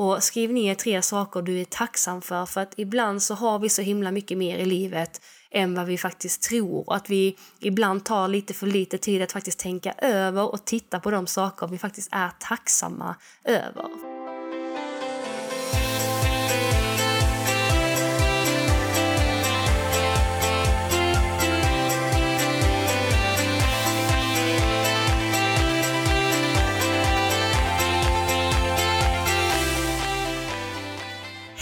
och skriv ner tre saker du är tacksam för för att ibland så har vi så himla mycket mer i livet än vad vi faktiskt tror och att vi ibland tar lite för lite tid att faktiskt tänka över och titta på de saker vi faktiskt är tacksamma över.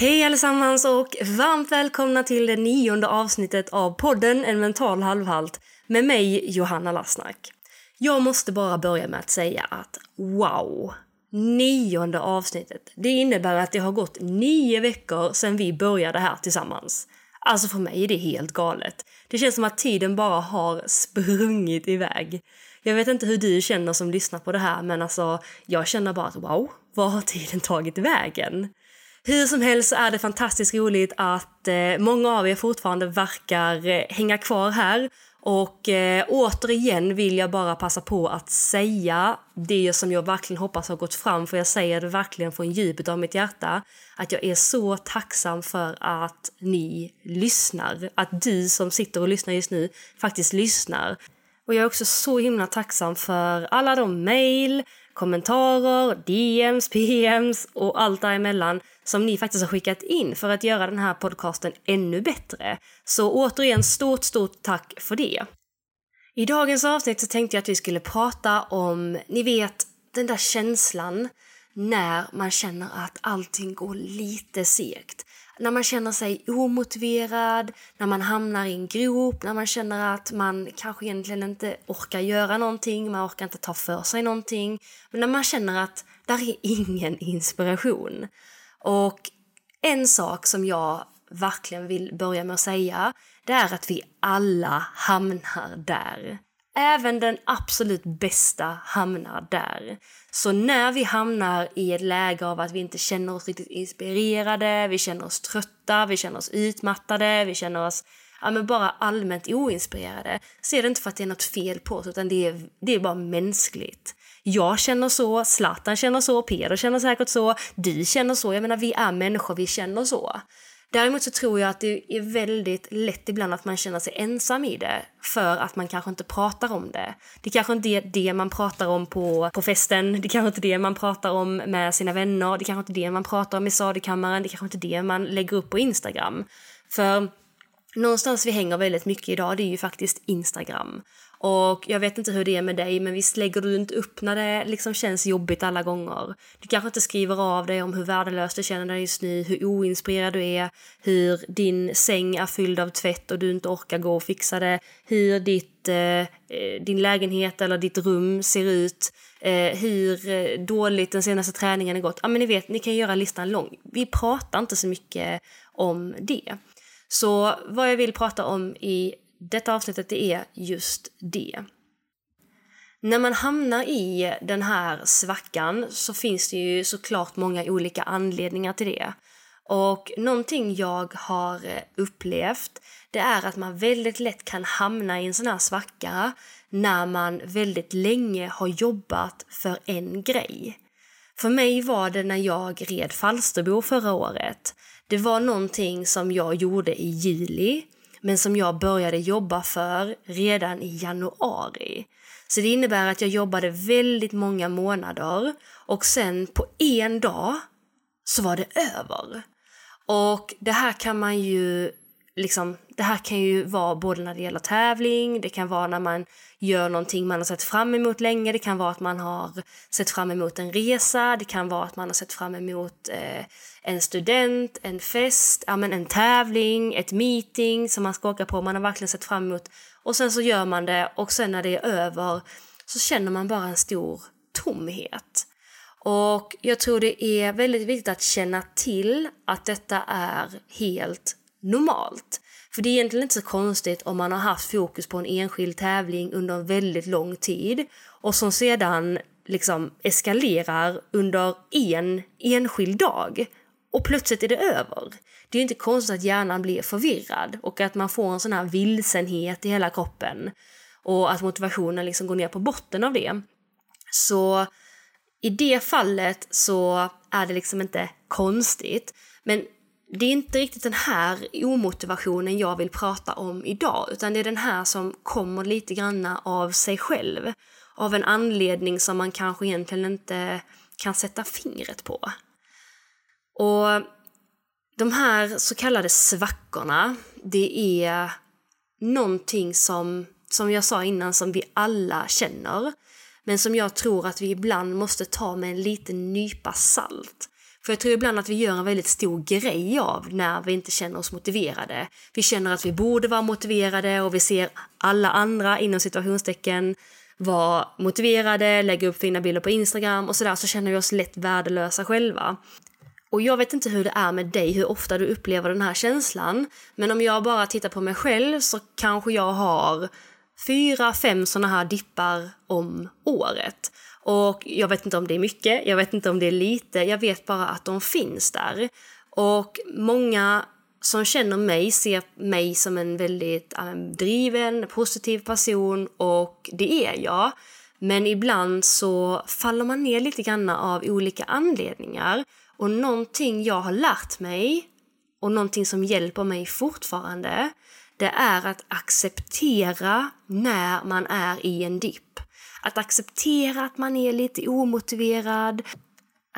Hej allesammans och varmt välkomna till det nionde avsnittet av podden En mental halvhalt med mig Johanna Lassnack. Jag måste bara börja med att säga att wow! Nionde avsnittet. Det innebär att det har gått nio veckor sedan vi började här tillsammans. Alltså för mig är det helt galet. Det känns som att tiden bara har sprungit iväg. Jag vet inte hur du känner som lyssnar på det här men alltså jag känner bara att wow, vad har tiden tagit vägen? Hur som helst är det fantastiskt roligt att eh, många av er fortfarande verkar eh, hänga kvar här. Och eh, återigen vill jag bara passa på att säga det som jag verkligen hoppas har gått fram, för jag säger det verkligen från djupet av mitt hjärta, att jag är så tacksam för att ni lyssnar. Att du som sitter och lyssnar just nu faktiskt lyssnar. Och jag är också så himla tacksam för alla de mejl, kommentarer, DMs, PMs och allt däremellan som ni faktiskt har skickat in för att göra den här podcasten ännu bättre. Så återigen, stort, stort tack för det. I dagens avsnitt så tänkte jag att vi skulle prata om, ni vet, den där känslan när man känner att allting går lite segt när man känner sig omotiverad, när man hamnar i en grop, när man känner att man kanske egentligen inte orkar göra någonting, man orkar inte ta för sig någonting. Men när man känner att där är ingen inspiration. Och en sak som jag verkligen vill börja med att säga, det är att vi alla hamnar där. Även den absolut bästa hamnar där. Så när vi hamnar i ett läge av att vi inte känner oss riktigt inspirerade, vi känner oss trötta, vi känner oss utmattade, vi känner oss ja, men bara allmänt oinspirerade, så är det inte för att det är något fel på oss, utan det är, det är bara mänskligt. Jag känner så, Zlatan känner så, Peder känner säkert så, du känner så. Jag menar, vi är människor, vi känner så. Däremot så tror jag att det är väldigt lätt ibland att man känner sig ensam i det för att man kanske inte pratar om det. Det kanske inte är det man pratar om på, på festen, det kanske inte är det man pratar om med sina vänner, det kanske inte är det man pratar om i sadekammaren, det kanske inte är det man lägger upp på Instagram. För någonstans vi hänger väldigt mycket idag, det är ju faktiskt Instagram. Och jag vet inte hur det är med dig, men visst lägger du inte upp när det liksom känns jobbigt alla gånger. Du kanske inte skriver av dig om hur värdelös du känner dig just nu, hur oinspirerad du är, hur din säng är fylld av tvätt och du inte orkar gå och fixa det, hur ditt, eh, eh din lägenhet eller ditt rum ser ut, eh, hur eh, dåligt den senaste träningen har gått. Ja, men ni vet, ni kan göra listan lång. Vi pratar inte så mycket om det. Så vad jag vill prata om i detta avsnittet är just det. När man hamnar i den här svackan så finns det ju såklart många olika anledningar till det. Och någonting jag har eh, upplevt det är att man väldigt lätt kan hamna i en sån här svacka när man väldigt länge har jobbat för en grej. För mig var det när jag red Falsterbo förra året. Det var någonting som jag gjorde i juli men som jag började jobba för redan i januari. Så det innebär att jag jobbade väldigt många månader och sen på en dag så var det över. Och det här kan man ju liksom, det här kan ju vara både när det gäller tävling, det kan vara när man gör någonting man har sett fram emot länge, det kan vara att man har sett fram emot en resa, det kan vara att man har sett fram emot eh, en student, en fest, ja, men en tävling, ett meeting som man ska åka på, man har verkligen sett fram emot och sen så gör man det och sen när det är över så känner man bara en stor tomhet. Och jag tror det är väldigt viktigt att känna till att detta är helt normalt. För det är egentligen inte så konstigt om man har haft fokus på en enskild tävling under en väldigt lång tid och som sedan liksom eskalerar under en enskild dag och plötsligt är det över. Det är inte konstigt att hjärnan blir förvirrad och att man får en sån här vilsenhet i hela kroppen och att motivationen liksom går ner på botten av det. Så I det fallet så är det liksom inte konstigt. Men det är inte riktigt den här omotivationen jag vill prata om idag, utan det är den här som kommer lite granna av sig själv. Av en anledning som man kanske egentligen inte kan sätta fingret på. Och de här så kallade svackorna, det är någonting som, som jag sa innan, som vi alla känner. Men som jag tror att vi ibland måste ta med en liten nypa salt. För jag tror ibland att vi gör en väldigt stor grej av när vi inte känner oss motiverade. Vi känner att vi borde vara motiverade och vi ser alla andra inom situationstecken vara motiverade, lägga upp fina bilder på Instagram och sådär så känner vi oss lätt värdelösa själva. Och jag vet inte hur det är med dig, hur ofta du upplever den här känslan. Men om jag bara tittar på mig själv så kanske jag har fyra, fem sådana här dippar om året. Och jag vet inte om det är mycket, jag vet inte om det är lite, jag vet bara att de finns där. Och många som känner mig ser mig som en väldigt driven, positiv person och det är jag. Men ibland så faller man ner lite grann av olika anledningar. Och någonting jag har lärt mig och någonting som hjälper mig fortfarande det är att acceptera när man är i en dipp. Att acceptera att man är lite omotiverad,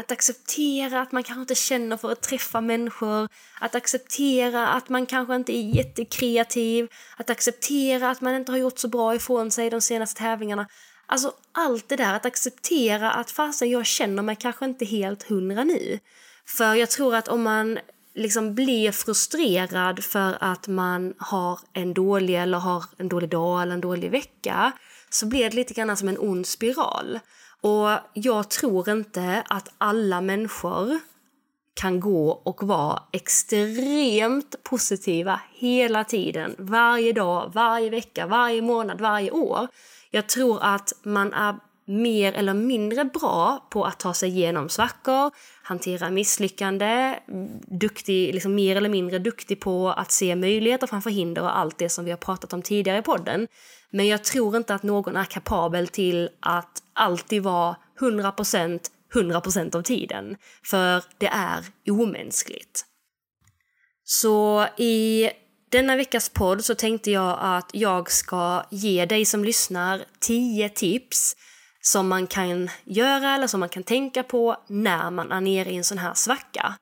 att acceptera att man kanske inte känner för att träffa människor, att acceptera att man kanske inte är jättekreativ, att acceptera att man inte har gjort så bra ifrån sig de senaste tävlingarna. Alltså allt det där, att acceptera att fasen jag känner mig kanske inte helt hundra nu. För jag tror att om man liksom blir frustrerad för att man har en dålig eller har en dålig dag eller en dålig vecka så blir det lite grann som en ond spiral. Och jag tror inte att alla människor kan gå och vara extremt positiva hela tiden, varje dag, varje vecka, varje månad, varje år. Jag tror att man är mer eller mindre bra på att ta sig igenom svackor, hantera misslyckande, duktig, liksom mer eller mindre duktig på att se möjligheter framför hinder och allt det som vi har pratat om tidigare i podden. Men jag tror inte att någon är kapabel till att alltid vara 100% 100% av tiden. För det är omänskligt. Så i denna veckas podd så tänkte jag att jag ska ge dig som lyssnar 10 tips som man kan göra eller som man kan tänka på när man är nere i en sån här svacka.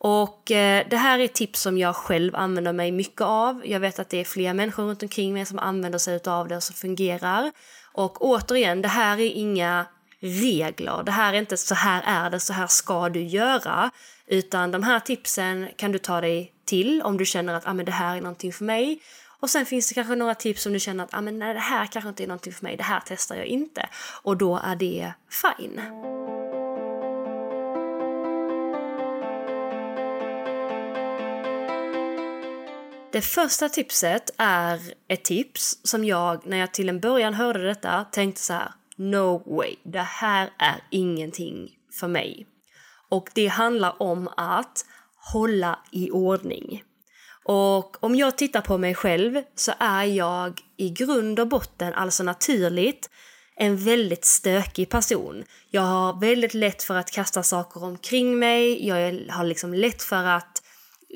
Och eh, det här är tips som jag själv använder mig mycket av. Jag vet att det är fler människor runt omkring mig som använder sig av det och som fungerar. Och återigen, det här är inga regler. Det här är inte så här är det, så här ska du göra. Utan de här tipsen kan du ta dig till om du känner att ah, men det här är någonting för mig. Och sen finns det kanske några tips som du känner att ah, men nej, det här kanske inte är någonting för mig, det här testar jag inte. Och då är det fine. Det första tipset är ett tips som jag, när jag till en början hörde detta, tänkte så här: No way, det här är ingenting för mig. Och det handlar om att hålla i ordning. Och om jag tittar på mig själv så är jag i grund och botten, alltså naturligt, en väldigt stökig person. Jag har väldigt lätt för att kasta saker omkring mig, jag har liksom lätt för att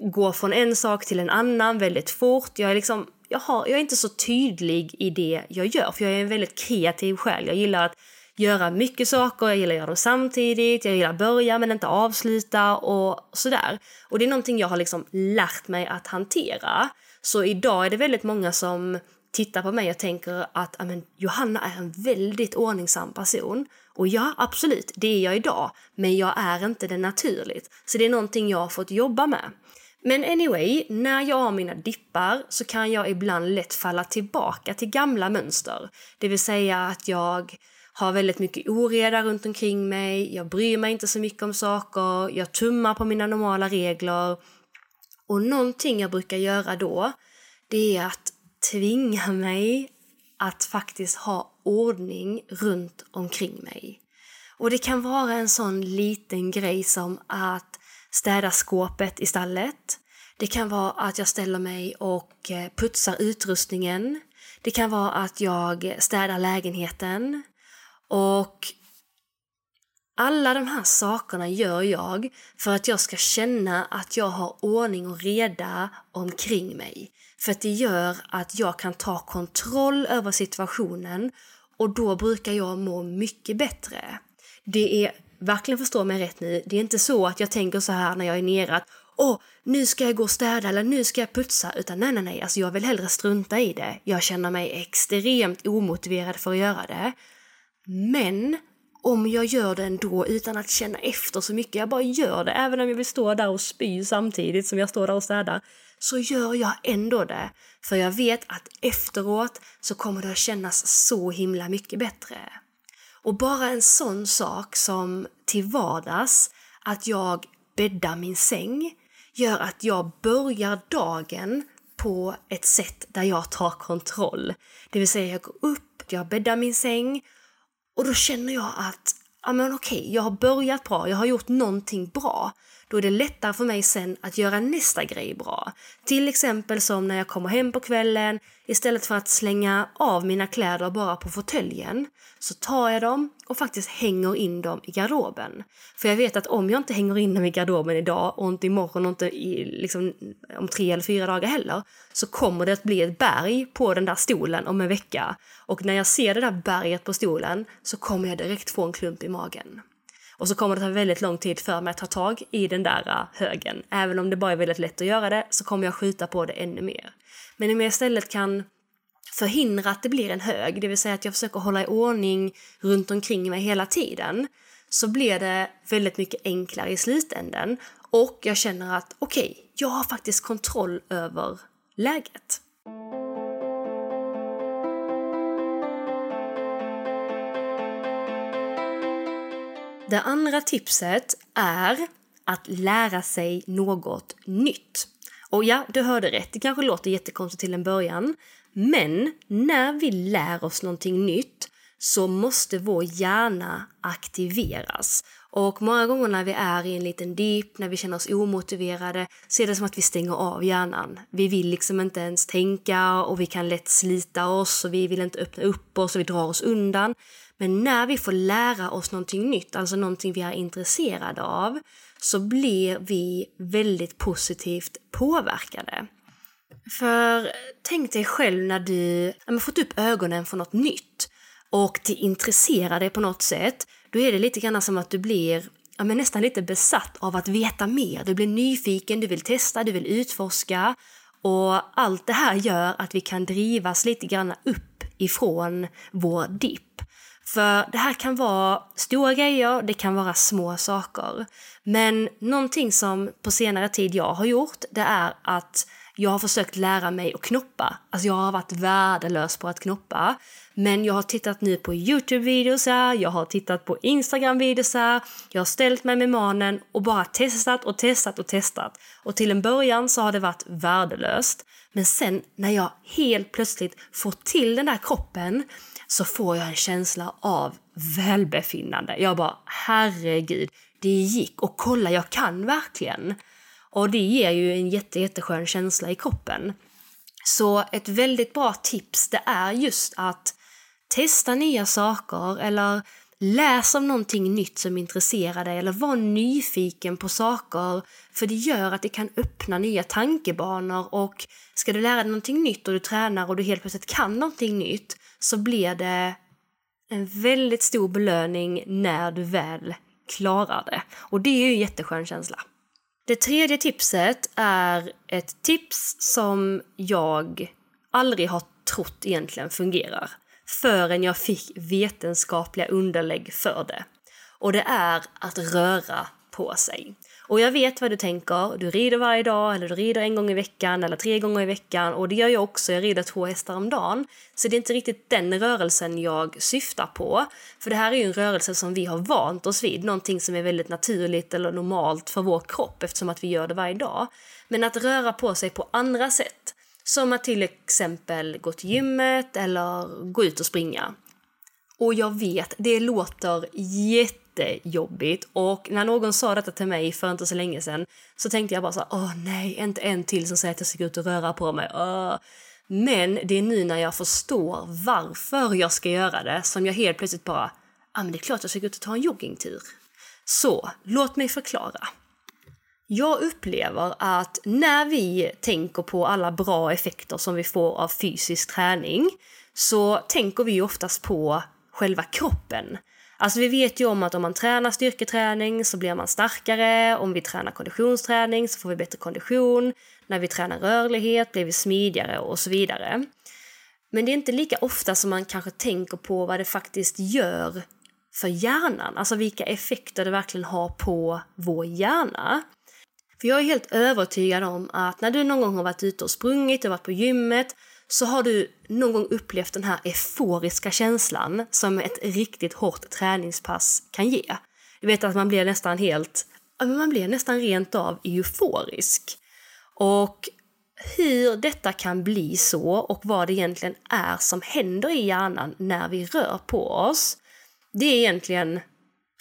gå från en sak till en annan väldigt fort. Jag är, liksom, jag, har, jag är inte så tydlig i det jag gör, för jag är en väldigt kreativ själ. Jag gillar att göra mycket saker, jag gillar att göra dem samtidigt, jag gillar att börja men inte avsluta och sådär. Och det är någonting jag har liksom lärt mig att hantera. Så idag är det väldigt många som tittar på mig och tänker att amen, Johanna är en väldigt ordningsam person. Och ja, absolut, det är jag idag. Men jag är inte det naturligt. Så det är någonting jag har fått jobba med. Men anyway, när jag har mina dippar så kan jag ibland lätt falla tillbaka till gamla mönster. Det vill säga att jag har väldigt mycket oreda runt omkring mig, jag bryr mig inte så mycket om saker, jag tummar på mina normala regler. Och någonting jag brukar göra då, det är att tvinga mig att faktiskt ha ordning runt omkring mig. Och det kan vara en sån liten grej som att städa skåpet i stallet. Det kan vara att jag ställer mig och eh, putsar utrustningen. Det kan vara att jag städar lägenheten. Och Alla de här sakerna gör jag för att jag ska känna att jag har ordning och reda omkring mig. För att det gör att jag kan ta kontroll över situationen och då brukar jag må mycket bättre. Det är, verkligen förstå mig rätt nu, det är inte så att jag tänker så här när jag är nere att åh, nu ska jag gå och städa eller nu ska jag putsa, utan nej, nej, nej, alltså jag vill hellre strunta i det. Jag känner mig extremt omotiverad för att göra det. Men om jag gör det ändå utan att känna efter så mycket, jag bara gör det, även om jag vill stå där och spy samtidigt som jag står där och städar, så gör jag ändå det. För jag vet att efteråt så kommer det att kännas så himla mycket bättre. Och bara en sån sak som till vardags, att jag bäddar min säng, gör att jag börjar dagen på ett sätt där jag tar kontroll. Det vill säga jag går upp, jag bäddar min säng och då känner jag att ja men okej, jag har börjat bra, jag har gjort någonting bra. Då är det lättare för mig sen att göra nästa grej bra. Till exempel som när jag kommer hem på kvällen, istället för att slänga av mina kläder bara på fåtöljen, så tar jag dem och faktiskt hänger in dem i garderoben. För jag vet att om jag inte hänger in dem i garderoben idag och inte imorgon och inte i, liksom, om tre eller fyra dagar heller, så kommer det att bli ett berg på den där stolen om en vecka. Och när jag ser det där berget på stolen så kommer jag direkt få en klump i magen. Och så kommer det ta väldigt lång tid för mig att ta tag i den där äh, högen. Även om det bara är väldigt lätt att göra det så kommer jag skjuta på det ännu mer. Men om jag istället kan förhindra att det blir en hög, det vill säga att jag försöker hålla i ordning runt omkring mig hela tiden, så blir det väldigt mycket enklare i slutänden. Och jag känner att okej, okay, jag har faktiskt kontroll över läget. Det andra tipset är att lära sig något nytt. Och ja, du hörde rätt. Det kanske låter jättekonstigt till en början. Men när vi lär oss någonting nytt så måste vår hjärna aktiveras. Och många gånger när vi är i en liten dip, när vi känner oss omotiverade, så är det som att vi stänger av hjärnan. Vi vill liksom inte ens tänka och vi kan lätt slita oss och vi vill inte öppna upp oss och vi drar oss undan. Men när vi får lära oss någonting nytt, alltså någonting vi är intresserade av, så blir vi väldigt positivt påverkade. För tänk dig själv när du har fått upp ögonen för något nytt och det intresserar dig på något sätt, då är det lite grann som att du blir ja, men nästan lite besatt av att veta mer. Du blir nyfiken, du vill testa, du vill utforska och allt det här gör att vi kan drivas lite grann upp ifrån vår dipp. För det här kan vara stora grejer, det kan vara små saker. Men någonting som på senare tid jag har gjort, det är att jag har försökt lära mig att knoppa. Alltså jag har varit värdelös på att knoppa. Men jag har tittat nu på Youtube-videos, jag har tittat på Instagram-videos, jag har ställt mig med manen och bara testat och testat och testat. Och till en början så har det varit värdelöst. Men sen när jag helt plötsligt får till den där kroppen så får jag en känsla av välbefinnande. Jag bara, herregud, det gick och kolla, jag kan verkligen. Och det ger ju en jätte, jätteskön känsla i kroppen. Så ett väldigt bra tips det är just att testa nya saker eller läs om någonting nytt som intresserar dig eller var nyfiken på saker för det gör att det kan öppna nya tankebanor och ska du lära dig någonting nytt och du tränar och du helt plötsligt kan någonting nytt så blir det en väldigt stor belöning när du väl klarar det. Och det är ju en jätteskön känsla. Det tredje tipset är ett tips som jag aldrig har trott egentligen fungerar förrän jag fick vetenskapliga underlägg för det. Och det är att röra på sig. Och jag vet vad du tänker. Du rider varje dag, eller du rider en gång i veckan eller tre gånger i veckan. Och det gör jag också. Jag rider två hästar om dagen. Så det är inte riktigt den rörelsen jag syftar på. För det här är ju en rörelse som vi har vant oss vid. Någonting som är väldigt naturligt eller normalt för vår kropp eftersom att vi gör det varje dag. Men att röra på sig på andra sätt. Som att till exempel gå till gymmet eller gå ut och springa. Och jag vet, det låter jättejobbigt. Och när någon sa detta till mig för inte så länge sedan så tänkte jag bara så här, åh nej, inte en till som säger att jag ska gå ut och röra på mig. Åh. Men det är nu när jag förstår varför jag ska göra det som jag helt plötsligt bara, ja ah, men det är klart jag ska gå ut och ta en joggingtur. Så, låt mig förklara. Jag upplever att när vi tänker på alla bra effekter som vi får av fysisk träning så tänker vi oftast på själva kroppen. Alltså vi vet ju om att om man tränar styrketräning så blir man starkare, om vi tränar konditionsträning så får vi bättre kondition, när vi tränar rörlighet blir vi smidigare och så vidare. Men det är inte lika ofta som man kanske tänker på vad det faktiskt gör för hjärnan, alltså vilka effekter det verkligen har på vår hjärna. För jag är helt övertygad om att när du någon gång har varit ute och sprungit och varit på gymmet så har du någon gång upplevt den här euforiska känslan som ett riktigt hårt träningspass kan ge. Du vet att man blir nästan helt, man blir nästan rent av euforisk. Och hur detta kan bli så och vad det egentligen är som händer i hjärnan när vi rör på oss, det är egentligen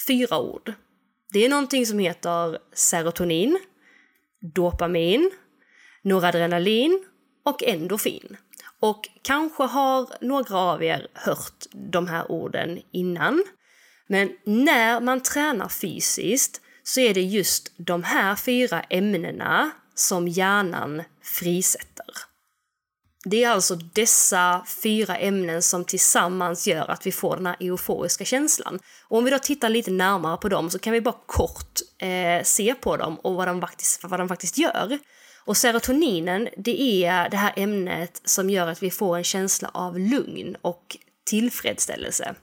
fyra ord. Det är någonting som heter serotonin, dopamin, noradrenalin och endorfin. Och kanske har några av er hört de här orden innan. Men när man tränar fysiskt så är det just de här fyra ämnena som hjärnan frisätter. Det är alltså dessa fyra ämnen som tillsammans gör att vi får den här euforiska känslan. Och om vi då tittar lite närmare på dem så kan vi bara kort eh, se på dem och vad de, faktiskt, vad de faktiskt gör. Och serotoninen, det är det här ämnet som gör att vi får en känsla av lugn och tillfredsställelse.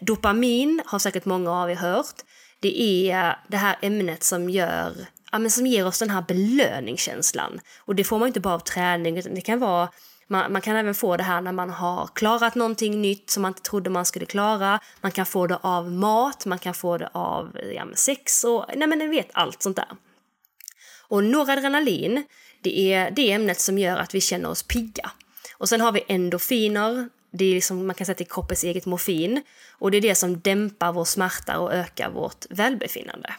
Dopamin har säkert många av er hört. Det är det här ämnet som gör ja, men som ger oss den här belöningskänslan. Och det får man inte bara av träning, utan det kan vara man, man, kan även få det här när man har klarat någonting nytt som man inte trodde man skulle klara. Man kan få det av mat, man kan få det av ja, sex och nej men ni vet allt sånt där. Och noradrenalin, det är det ämnet som gör att vi känner oss pigga. Och sen har vi endorfiner, det är liksom, man kan säga att det är kroppens eget morfin. Och det är det som dämpar vår smärta och ökar vårt välbefinnande.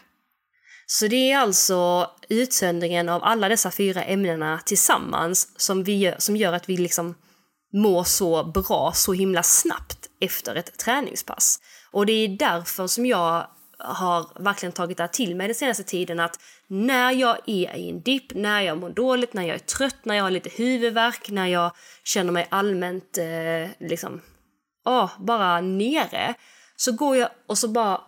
Så det är alltså utsöndringen av alla dessa fyra ämnena tillsammans som, vi gör, som gör att vi liksom mår så bra så himla snabbt efter ett träningspass. Och det är därför som jag har verkligen tagit det till mig den senaste tiden att när jag är i en dipp, när jag mår dåligt, när jag är trött, när jag har lite huvudvärk, när jag känner mig allmänt eh, liksom, oh, bara nere, så går jag och så bara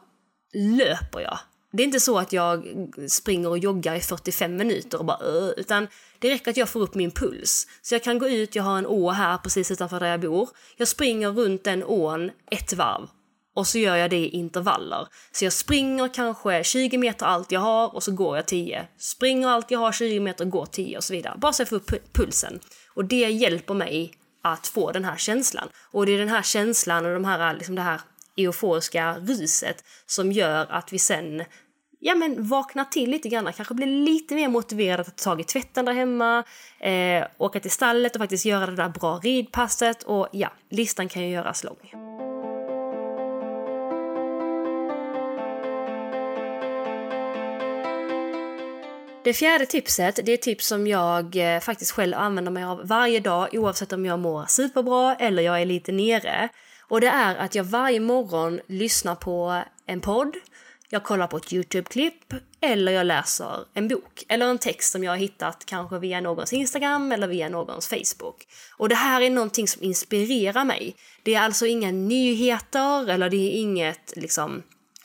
löper jag det är inte så att jag springer och joggar i 45 minuter och bara uh, utan det räcker att jag får upp min puls. Så jag kan gå ut, jag har en å här precis utanför där jag bor. Jag springer runt den ån ett varv och så gör jag det i intervaller. Så jag springer kanske 20 meter allt jag har och så går jag 10. Springer allt jag har 20 meter och går 10 och så vidare. Bara så jag får upp pulsen. Och det hjälper mig att få den här känslan. Och det är den här känslan och de här, liksom det här euforiska ruset som gör att vi sen ja, men vaknar till lite grann, kanske blir lite mer motiverad att ta tag i tvätten där hemma, eh, åka till stallet och faktiskt göra det där bra ridpasset och ja, listan kan ju göras lång. Det fjärde tipset det är ett tips som jag eh, faktiskt själv använder mig av varje dag oavsett om jag mår superbra eller jag är lite nere. Och det är att jag varje morgon lyssnar på en podd, jag kollar på ett Youtube-klipp eller jag läser en bok eller en text som jag har hittat kanske via någons Instagram eller via någons Facebook. Och det här är någonting som inspirerar mig. Det är alltså inga nyheter eller det är inget liksom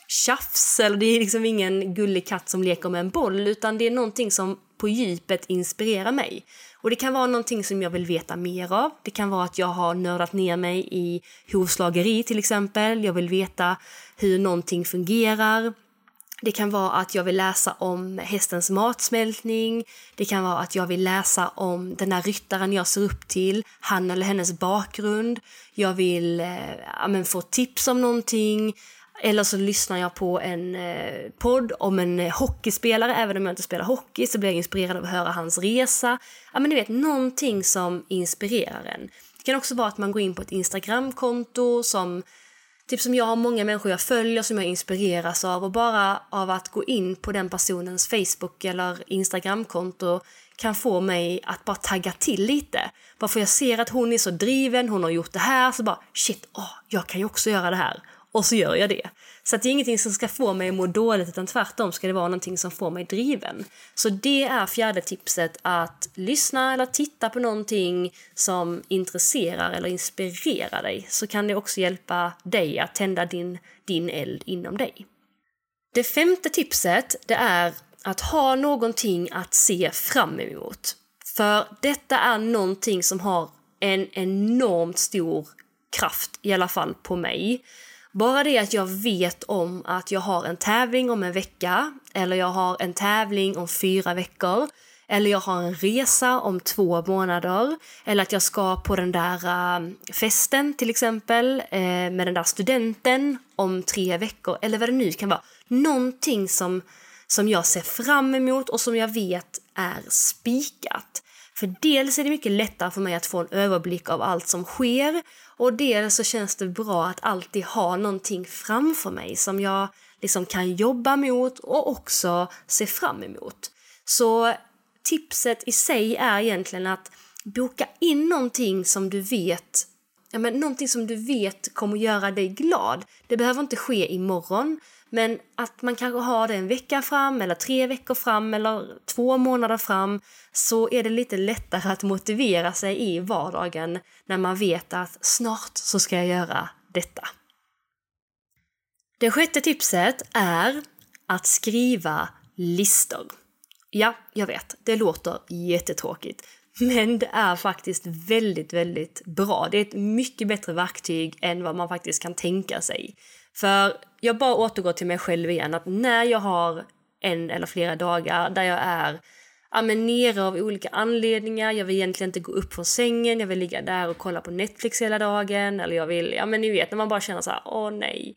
tjafs eller det är liksom ingen gullig katt som leker med en boll utan det är någonting som på djupet inspirerar mig. Och det kan vara någonting som jag vill veta mer av. Det kan vara att jag har nördat ner mig i hovslageri till exempel. Jag vill veta hur någonting fungerar. Det kan vara att jag vill läsa om hästens matsmältning. Det kan vara att jag vill läsa om den här ryttaren jag ser upp till, han eller hennes bakgrund. Jag vill eh, ja, få tips om någonting. Eller så lyssnar jag på en eh, podd om en eh, hockeyspelare, även om jag inte spelar hockey så blir jag inspirerad av att höra hans resa. Ja men ni vet, någonting som inspirerar en. Det kan också vara att man går in på ett Instagramkonto som Typ som jag har många människor jag följer som jag inspireras av och bara av att gå in på den personens Facebook eller Instagramkonto kan få mig att bara tagga till lite. Bara för jag ser att hon är så driven, hon har gjort det här, så bara shit, åh, jag kan ju också göra det här och så gör jag det. Så det är ingenting som ska få mig att må dåligt utan tvärtom ska det vara någonting som får mig driven. Så det är fjärde tipset att lyssna eller titta på någonting som intresserar eller inspirerar dig så kan det också hjälpa dig att tända din, din eld inom dig. Det femte tipset det är att ha någonting att se fram emot. För detta är någonting som har en enormt stor kraft, i alla fall på mig. Bara det att jag vet om att jag har en tävling om en vecka, eller jag har en tävling om fyra veckor, eller jag har en resa om två månader, eller att jag ska på den där um, festen till exempel eh, med den där studenten om tre veckor, eller vad det nu kan vara. Någonting som, som jag ser fram emot och som jag vet är spikat. För dels är det mycket lättare för mig att få en överblick av allt som sker och dels så känns det bra att alltid ha någonting framför mig som jag liksom kan jobba mot och också se fram emot. Så tipset i sig är egentligen att boka in någonting som du vet ja, men någonting som du vet kommer göra dig glad. Det behöver inte ske imorgon, men att man kanske har det en vecka fram eller tre veckor fram eller två månader fram så är det lite lättare att motivera sig i vardagen när man vet att snart så ska jag göra detta. Det sjätte tipset är att skriva listor. Ja, jag vet, det låter jättetråkigt. Men det är faktiskt väldigt, väldigt bra. Det är ett mycket bättre verktyg än vad man faktiskt kan tänka sig. För jag bara återgår till mig själv igen, att när jag har en eller flera dagar där jag är ja, men nere av olika anledningar, jag vill egentligen inte gå upp från sängen, jag vill ligga där och kolla på Netflix hela dagen, eller jag vill, ja men ni vet när man bara känner så här, åh nej.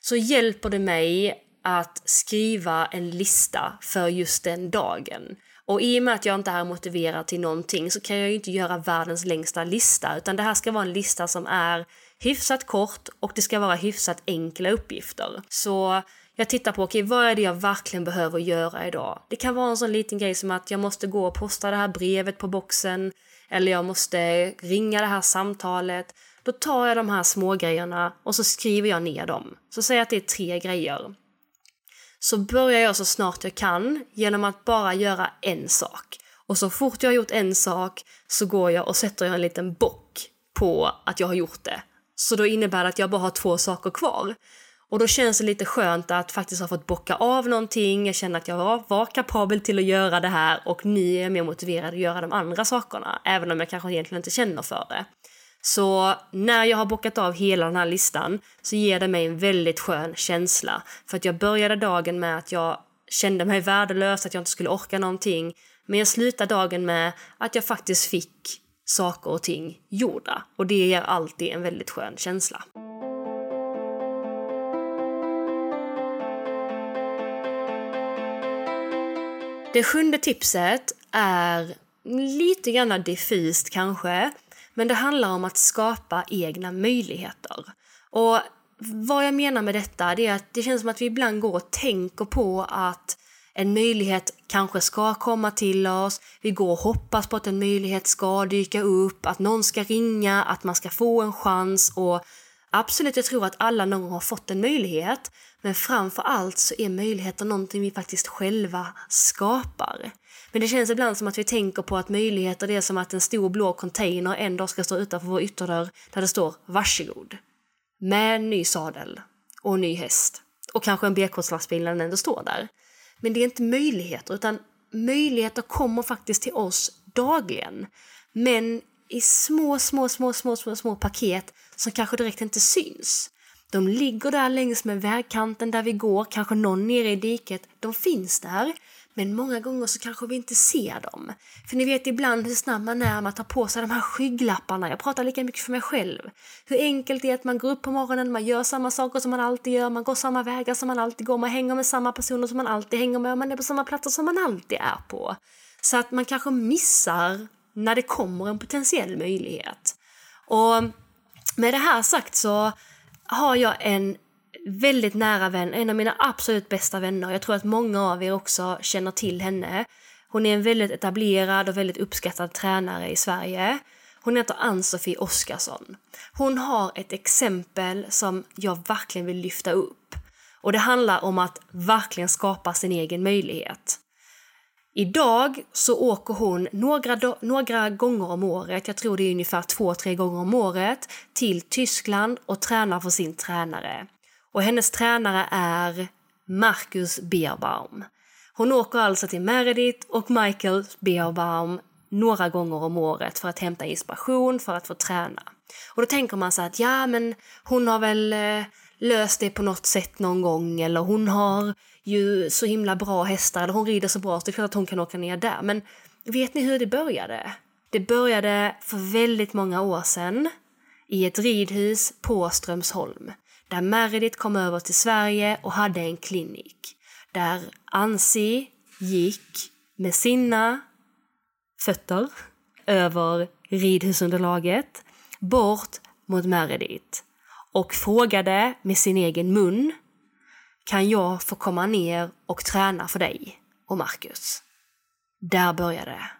Så hjälper det mig att skriva en lista för just den dagen. Och i och med att jag inte är motiverad till någonting så kan jag ju inte göra världens längsta lista utan det här ska vara en lista som är hyfsat kort och det ska vara hyfsat enkla uppgifter. Så jag tittar på, okej, okay, vad är det jag verkligen behöver göra idag? Det kan vara en sån liten grej som att jag måste gå och posta det här brevet på boxen eller jag måste ringa det här samtalet. Då tar jag de här små grejerna och så skriver jag ner dem. Så säg att det är tre grejer. Så börjar jag så snart jag kan genom att bara göra en sak. Och så fort jag har gjort en sak så går jag och sätter jag en liten bock på att jag har gjort det. Så då innebär det att jag bara har två saker kvar. Och då känns det lite skönt att faktiskt ha fått bocka av någonting. Jag känner att jag var, var kapabel till att göra det här och nu är jag mer motiverad att göra de andra sakerna. Även om jag kanske egentligen inte känner för det. Så när jag har bockat av hela den här listan så ger det mig en väldigt skön känsla. För att jag började dagen med att jag kände mig värdelös, att jag inte skulle orka någonting. Men jag slutade dagen med att jag faktiskt fick saker och ting gjorda. Och det ger alltid en väldigt skön känsla. Det sjunde tipset är lite grann diffust kanske, men det handlar om att skapa egna möjligheter. Och vad jag menar med detta är att det känns som att vi ibland går och tänker på att en möjlighet kanske ska komma till oss. Vi går och hoppas på att en möjlighet ska dyka upp, att någon ska ringa, att man ska få en chans och absolut, jag tror att alla någon gång har fått en möjlighet. Men framför allt så är möjligheter någonting vi faktiskt själva skapar. Men det känns ibland som att vi tänker på att möjligheter det är som att en stor blå container en dag ska stå utanför vår ytterdörr där det står varsågod. Med en ny sadel och en ny häst. Och kanske en B-kortslastbil när den ändå står där. Men det är inte möjligheter, utan möjligheter kommer faktiskt till oss dagligen. Men i små, små, små, små, små, små paket som kanske direkt inte syns. De ligger där längs med vägkanten där vi går, kanske någon nere i diket. De finns där, men många gånger så kanske vi inte ser dem. För ni vet ibland hur snabb man är med att ta på sig de här skygglapparna. Jag pratar lika mycket för mig själv. Hur enkelt det är att man går upp på morgonen, man gör samma saker som man alltid gör, man går samma vägar som man alltid går, man hänger med samma personer som man alltid hänger med, och man är på samma platser som man alltid är på. Så att man kanske missar när det kommer en potentiell möjlighet. Och med det här sagt så har jag en väldigt nära vän, en av mina absolut bästa vänner. Jag tror att många av er också känner till henne. Hon är en väldigt etablerad och väldigt uppskattad tränare i Sverige. Hon heter Ann-Sofie Oskarsson. Hon har ett exempel som jag verkligen vill lyfta upp. Och det handlar om att verkligen skapa sin egen möjlighet. Idag så åker hon några, några gånger om året, jag tror det är ungefär två, tre gånger om året, till Tyskland och tränar för sin tränare. Och hennes tränare är Marcus Beerbaum. Hon åker alltså till Meredith och Michael Beerbaum några gånger om året för att hämta inspiration, för att få träna. Och då tänker man så att ja, men hon har väl eh, löst det på något sätt någon gång eller hon har ju så himla bra hästar eller hon rider så bra så det är klart att hon kan åka ner där. Men vet ni hur det började? Det började för väldigt många år sedan i ett ridhus på Strömsholm där Meredith kom över till Sverige och hade en klinik där Ansi gick med sina fötter över ridhusunderlaget bort mot Meredith och frågade med sin egen mun kan jag få komma ner och träna för dig och Marcus? Där började det.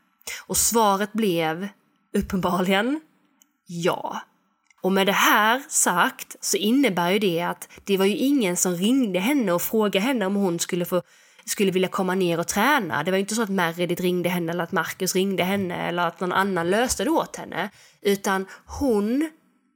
Och svaret blev uppenbarligen ja. Och med det här sagt så innebär ju det att det var ju ingen som ringde henne och frågade henne om hon skulle få skulle vilja komma ner och träna. Det var ju inte så att Meredith ringde henne eller att Marcus ringde henne eller att någon annan löste det åt henne. Utan hon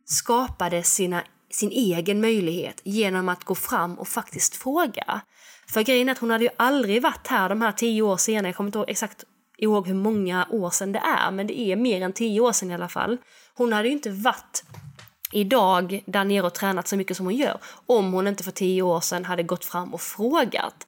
skapade sina, sin egen möjlighet genom att gå fram och faktiskt fråga. För grejen är att hon hade ju aldrig varit här de här tio år senare, jag kommer inte ihåg exakt ihåg hur många år sedan det är, men det är mer än tio år sedan i alla fall. Hon hade ju inte varit idag där nere och tränat så mycket som hon gör om hon inte för tio år sedan hade gått fram och frågat.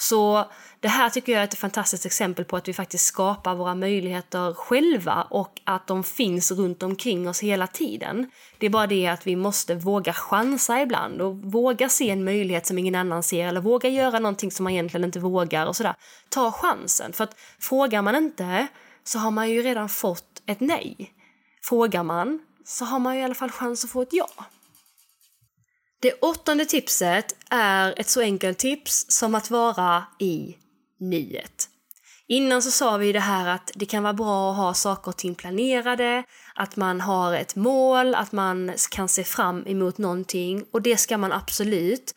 Så det här tycker jag är ett fantastiskt exempel på att vi faktiskt skapar våra möjligheter själva och att de finns runt omkring oss hela tiden. Det är bara det att vi måste våga chansa ibland och våga se en möjlighet som ingen annan ser eller våga göra någonting som man egentligen inte vågar och sådär. Ta chansen, för att frågar man inte så har man ju redan fått ett nej. Frågar man så har man ju i alla fall chans att få ett ja. Det åttonde tipset är ett så enkelt tips som att vara i nuet. Innan så sa vi det här att det kan vara bra att ha saker och ting planerade, att man har ett mål, att man kan se fram emot någonting och det ska man absolut.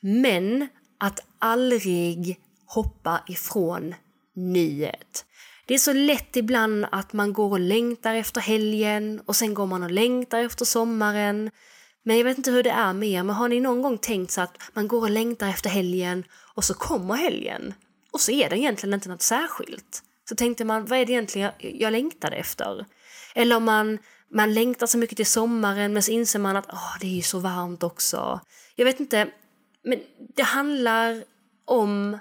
Men att aldrig hoppa ifrån nuet. Det är så lätt ibland att man går och längtar efter helgen och sen går man och längtar efter sommaren. Men jag vet inte hur det är med er, men har ni någon gång tänkt så att man går och längtar efter helgen och så kommer helgen och så är det egentligen inte något särskilt. Så tänkte man, vad är det egentligen jag, jag längtade efter? Eller om man, man längtar så mycket till sommaren men så inser man att oh, det är ju så varmt också. Jag vet inte, men det handlar om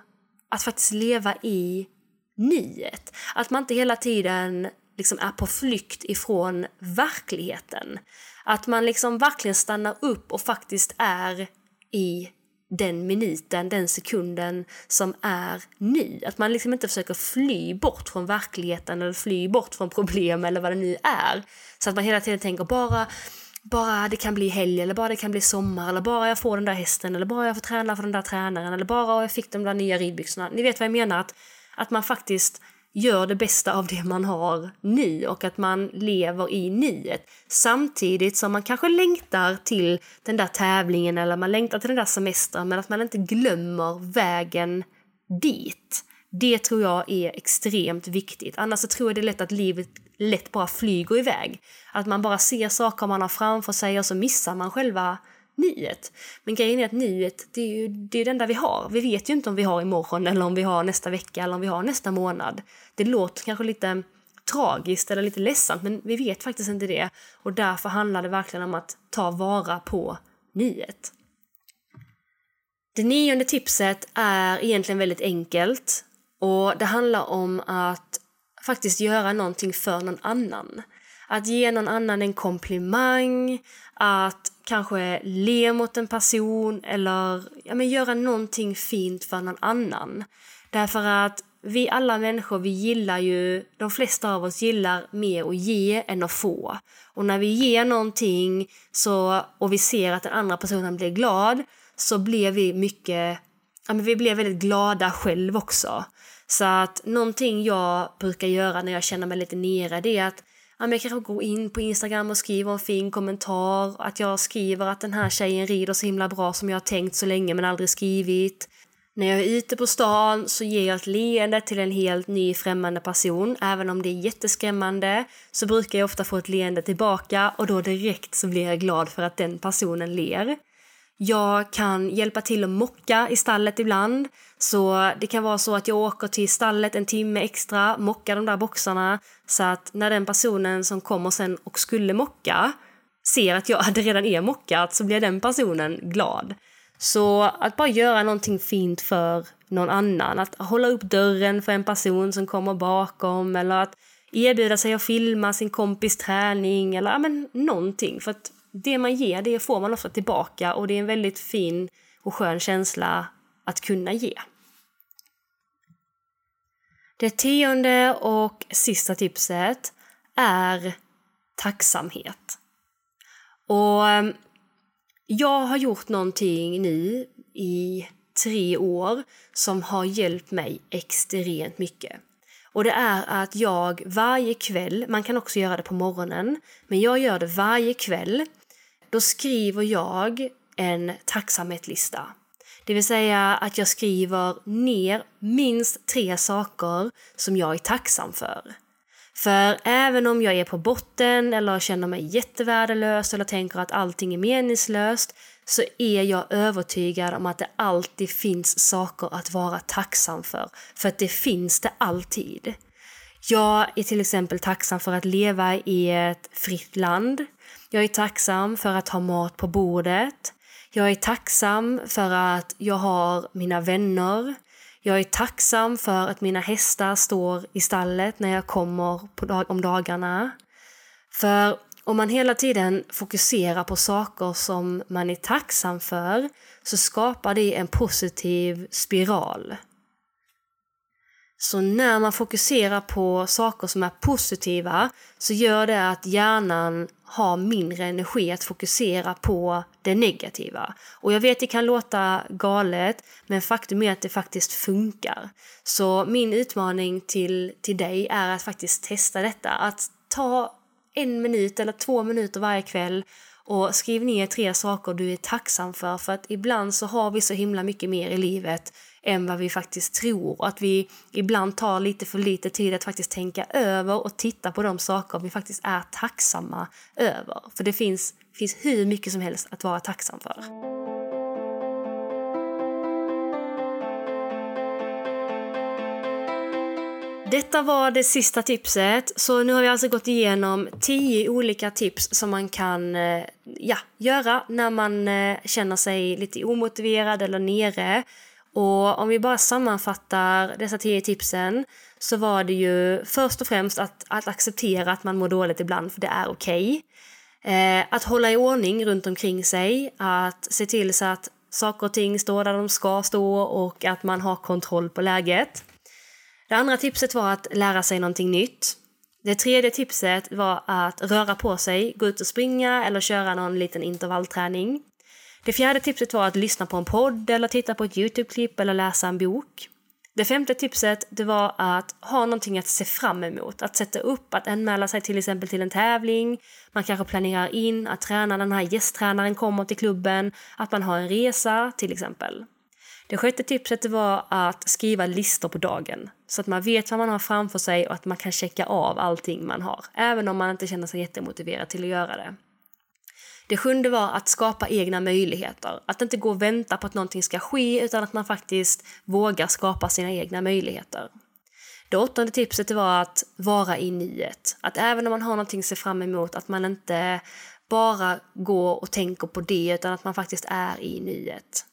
att faktiskt leva i nuet. Att man inte hela tiden liksom är på flykt ifrån verkligheten. Att man liksom verkligen stannar upp och faktiskt är i den minuten, den sekunden som är nu. Att man liksom inte försöker fly bort från verkligheten eller fly bort från problem eller vad det nu är. Så att man hela tiden tänker bara bara det kan bli helg eller bara det kan bli sommar eller bara jag får den där hästen eller bara jag får träna för den där tränaren eller bara jag fick de där nya ridbyxorna. Ni vet vad jag menar? Att, att man faktiskt gör det bästa av det man har nu och att man lever i nuet. Samtidigt som man kanske längtar till den där tävlingen eller man längtar till den där semestern men att man inte glömmer vägen dit. Det tror jag är extremt viktigt. Annars så tror jag det är lätt att livet lätt bara flyger iväg. Att man bara ser saker man har framför sig och så missar man själva nuet. Men grejen är att nuet, det är ju det, är det enda vi har. Vi vet ju inte om vi har imorgon eller om vi har nästa vecka eller om vi har nästa månad. Det låter kanske lite tragiskt eller lite ledsamt men vi vet faktiskt inte det. Och därför handlar det verkligen om att ta vara på nuet. Det nionde tipset är egentligen väldigt enkelt och det handlar om att faktiskt göra någonting för någon annan. Att ge någon annan en komplimang, att kanske le mot en person eller ja, men göra någonting fint för någon annan. Därför att vi alla människor, vi gillar ju, de flesta av oss gillar mer att ge än att få. Och när vi ger någonting så, och vi ser att den andra personen blir glad så blir vi mycket, ja men vi blir väldigt glada själv också. Så att någonting jag brukar göra när jag känner mig lite nere det är att ja, jag kanske går in på Instagram och skriver en fin kommentar. Att jag skriver att den här tjejen rider så himla bra som jag har tänkt så länge men aldrig skrivit. När jag är ute på stan så ger jag ett leende till en helt ny främmande person. Även om det är jätteskrämmande så brukar jag ofta få ett leende tillbaka och då direkt så blir jag glad för att den personen ler. Jag kan hjälpa till att mocka i stallet ibland. Så det kan vara så att jag åker till stallet en timme extra, mockar de där boxarna så att när den personen som kommer sen och skulle mocka ser att jag redan är mockat så blir den personen glad. Så att bara göra någonting fint för någon annan, att hålla upp dörren för en person som kommer bakom eller att erbjuda sig att filma sin kompis träning eller ja, men någonting. För att det man ger, det får man ofta tillbaka och det är en väldigt fin och skön känsla att kunna ge. Det tionde och sista tipset är tacksamhet. Och ehm, jag har gjort någonting nu i tre år som har hjälpt mig extremt mycket. Och det är att jag varje kväll, man kan också göra det på morgonen, men jag gör det varje kväll. Då skriver jag en tacksamhetslista. Det vill säga att jag skriver ner minst tre saker som jag är tacksam för. För även om jag är på botten eller känner mig jättevärdelös eller tänker att allting är meningslöst så är jag övertygad om att det alltid finns saker att vara tacksam för. För att det finns det alltid. Jag är till exempel tacksam för att leva i ett fritt land. Jag är tacksam för att ha mat på bordet. Jag är tacksam för att jag har mina vänner. Jag är tacksam för att mina hästar står i stallet när jag kommer dag om dagarna. För om man hela tiden fokuserar på saker som man är tacksam för så skapar det en positiv spiral. Så när man fokuserar på saker som är positiva så gör det att hjärnan har mindre energi att fokusera på det negativa. Och jag vet det kan låta galet, men faktum är att det faktiskt funkar. Så min utmaning till, till dig är att faktiskt testa detta. Att ta en minut eller två minuter varje kväll och skriv ner tre saker du är tacksam för. För att ibland så har vi så himla mycket mer i livet än vad vi faktiskt tror. Att vi ibland tar lite för lite tid att faktiskt tänka över och titta på de saker vi faktiskt är tacksamma över. För det finns, finns hur mycket som helst att vara tacksam för. Detta var det sista tipset. Så nu har vi alltså gått igenom tio olika tips som man kan eh, ja, göra när man eh, känner sig lite omotiverad eller nere. Och om vi bara sammanfattar dessa tio tipsen så var det ju först och främst att, att acceptera att man mår dåligt ibland, för det är okej. Okay. Eh, att hålla i ordning runt omkring sig, att se till så att saker och ting står där de ska stå och att man har kontroll på läget. Det andra tipset var att lära sig någonting nytt. Det tredje tipset var att röra på sig, gå ut och springa eller köra någon liten intervallträning. Det fjärde tipset var att lyssna på en podd eller titta på ett Youtube-klipp eller läsa en bok. Det femte tipset det var att ha någonting att se fram emot. Att sätta upp, att anmäla sig till exempel till en tävling. Man kanske planerar in att träna den här gästtränaren kommer till klubben. Att man har en resa till exempel. Det sjätte tipset var att skriva listor på dagen. Så att man vet vad man har framför sig och att man kan checka av allting man har. Även om man inte känner sig jättemotiverad till att göra det. Det sjunde var att skapa egna möjligheter. Att inte gå och vänta på att någonting ska ske utan att man faktiskt vågar skapa sina egna möjligheter. Det åttonde tipset var att vara i nuet. Att även om man har någonting att se fram emot att man inte bara går och tänker på det utan att man faktiskt är i nuet.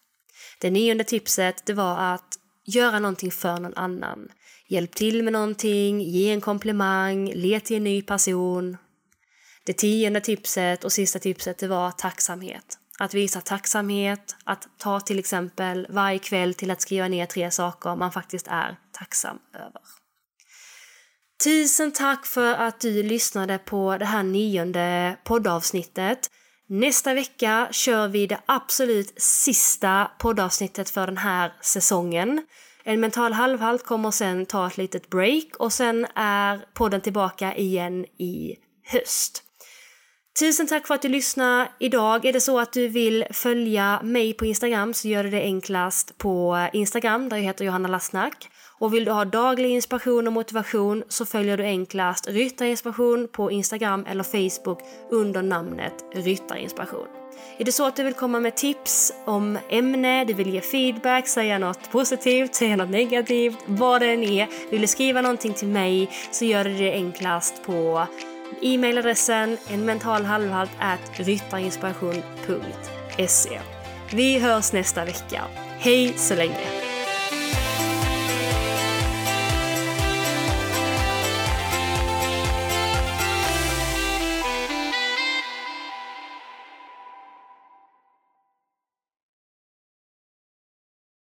Det nionde tipset det var att göra någonting för någon annan. Hjälp till med någonting, ge en komplimang, le till en ny person det tionde tipset och sista tipset det var tacksamhet. Att visa tacksamhet, att ta till exempel varje kväll till att skriva ner tre saker man faktiskt är tacksam över. Tusen tack för att du lyssnade på det här nionde poddavsnittet. Nästa vecka kör vi det absolut sista poddavsnittet för den här säsongen. En mental halvhalt kommer sen ta ett litet break och sen är podden tillbaka igen i höst. Tusen tack för att du lyssnade idag. Är det så att du vill följa mig på Instagram så gör du det enklast på Instagram där jag heter Johanna Lassnack. Och vill du ha daglig inspiration och motivation så följer du enklast Ryttarinspiration på Instagram eller Facebook under namnet Ryttarinspiration. Är det så att du vill komma med tips om ämne, du vill ge feedback, säga något positivt, säga något negativt, vad det än är, vill du skriva någonting till mig så gör du det enklast på e-mailadressen enmentalhalvhalt.ryttarinspiration.se. Vi hörs nästa vecka. Hej så länge!